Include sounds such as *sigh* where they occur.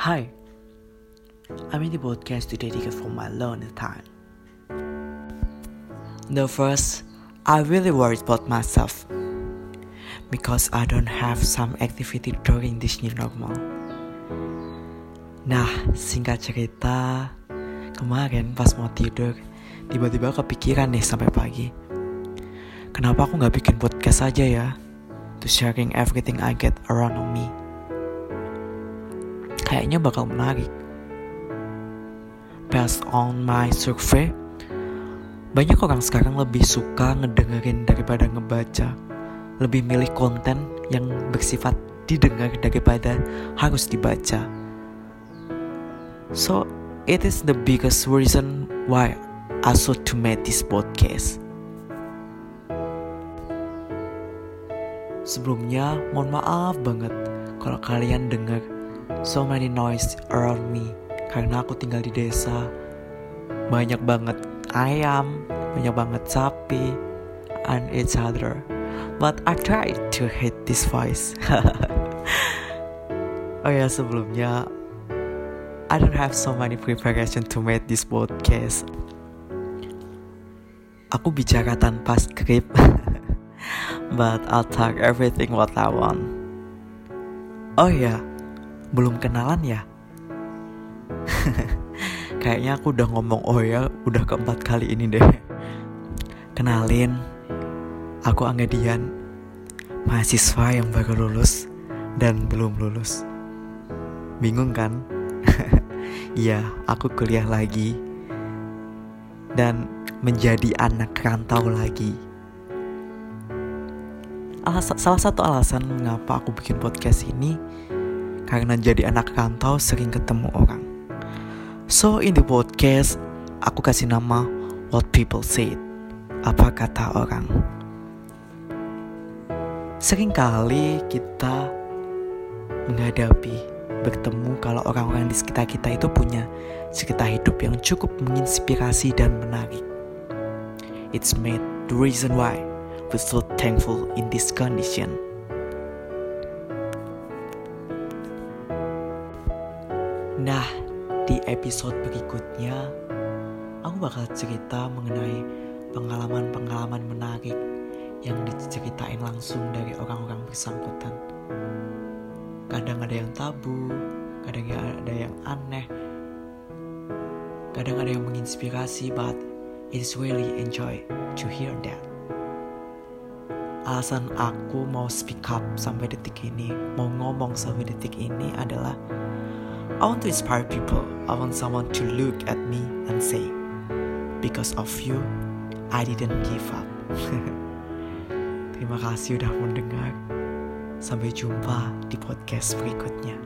Hi, I'm in the podcast to dedicate for my lonely time. The first, I really worried about myself because I don't have some activity during this new normal. Nah, singkat cerita, kemarin pas mau tidur, tiba-tiba kepikiran nih sampai pagi. Kenapa aku nggak bikin podcast aja ya? To sharing everything I get around me. Kayaknya bakal menarik. Based on my survey, banyak orang sekarang lebih suka ngedengerin daripada ngebaca. Lebih milih konten yang bersifat didengar daripada harus dibaca. So, it is the biggest reason why I sought to make this podcast. Sebelumnya, mohon maaf banget kalau kalian dengar so many noise around me karena aku tinggal di desa. Banyak banget ayam, banyak banget sapi, and each other. But I try to hate this voice. *laughs* oh ya sebelumnya, I don't have so many preparation to make this podcast. Aku bicara tanpa skrip. *laughs* but I'll talk everything what I want. Oh ya, belum kenalan ya? *laughs* Kayaknya aku udah ngomong oh ya udah keempat kali ini deh. Kenalin, aku Angadian, mahasiswa yang baru lulus dan belum lulus. Bingung kan? *laughs* Iya, aku kuliah lagi dan menjadi anak rantau lagi salah satu alasan mengapa aku bikin podcast ini karena jadi anak rantau sering ketemu orang. So in the podcast aku kasih nama What People Say. Apa kata orang? Sering kali kita menghadapi bertemu kalau orang-orang di sekitar kita itu punya cerita hidup yang cukup menginspirasi dan menarik. It's made the reason why we're so thankful in this condition. Nah, di episode berikutnya, aku bakal cerita mengenai pengalaman-pengalaman menarik yang diceritain langsung dari orang-orang bersangkutan. Kadang ada yang tabu, kadang ada yang aneh, kadang ada yang menginspirasi, but it's really enjoy to hear that alasan aku mau speak up sampai detik ini, mau ngomong sampai detik ini adalah I want to inspire people. I want someone to look at me and say, because of you, I didn't give up. *laughs* Terima kasih udah mendengar. Sampai jumpa di podcast berikutnya.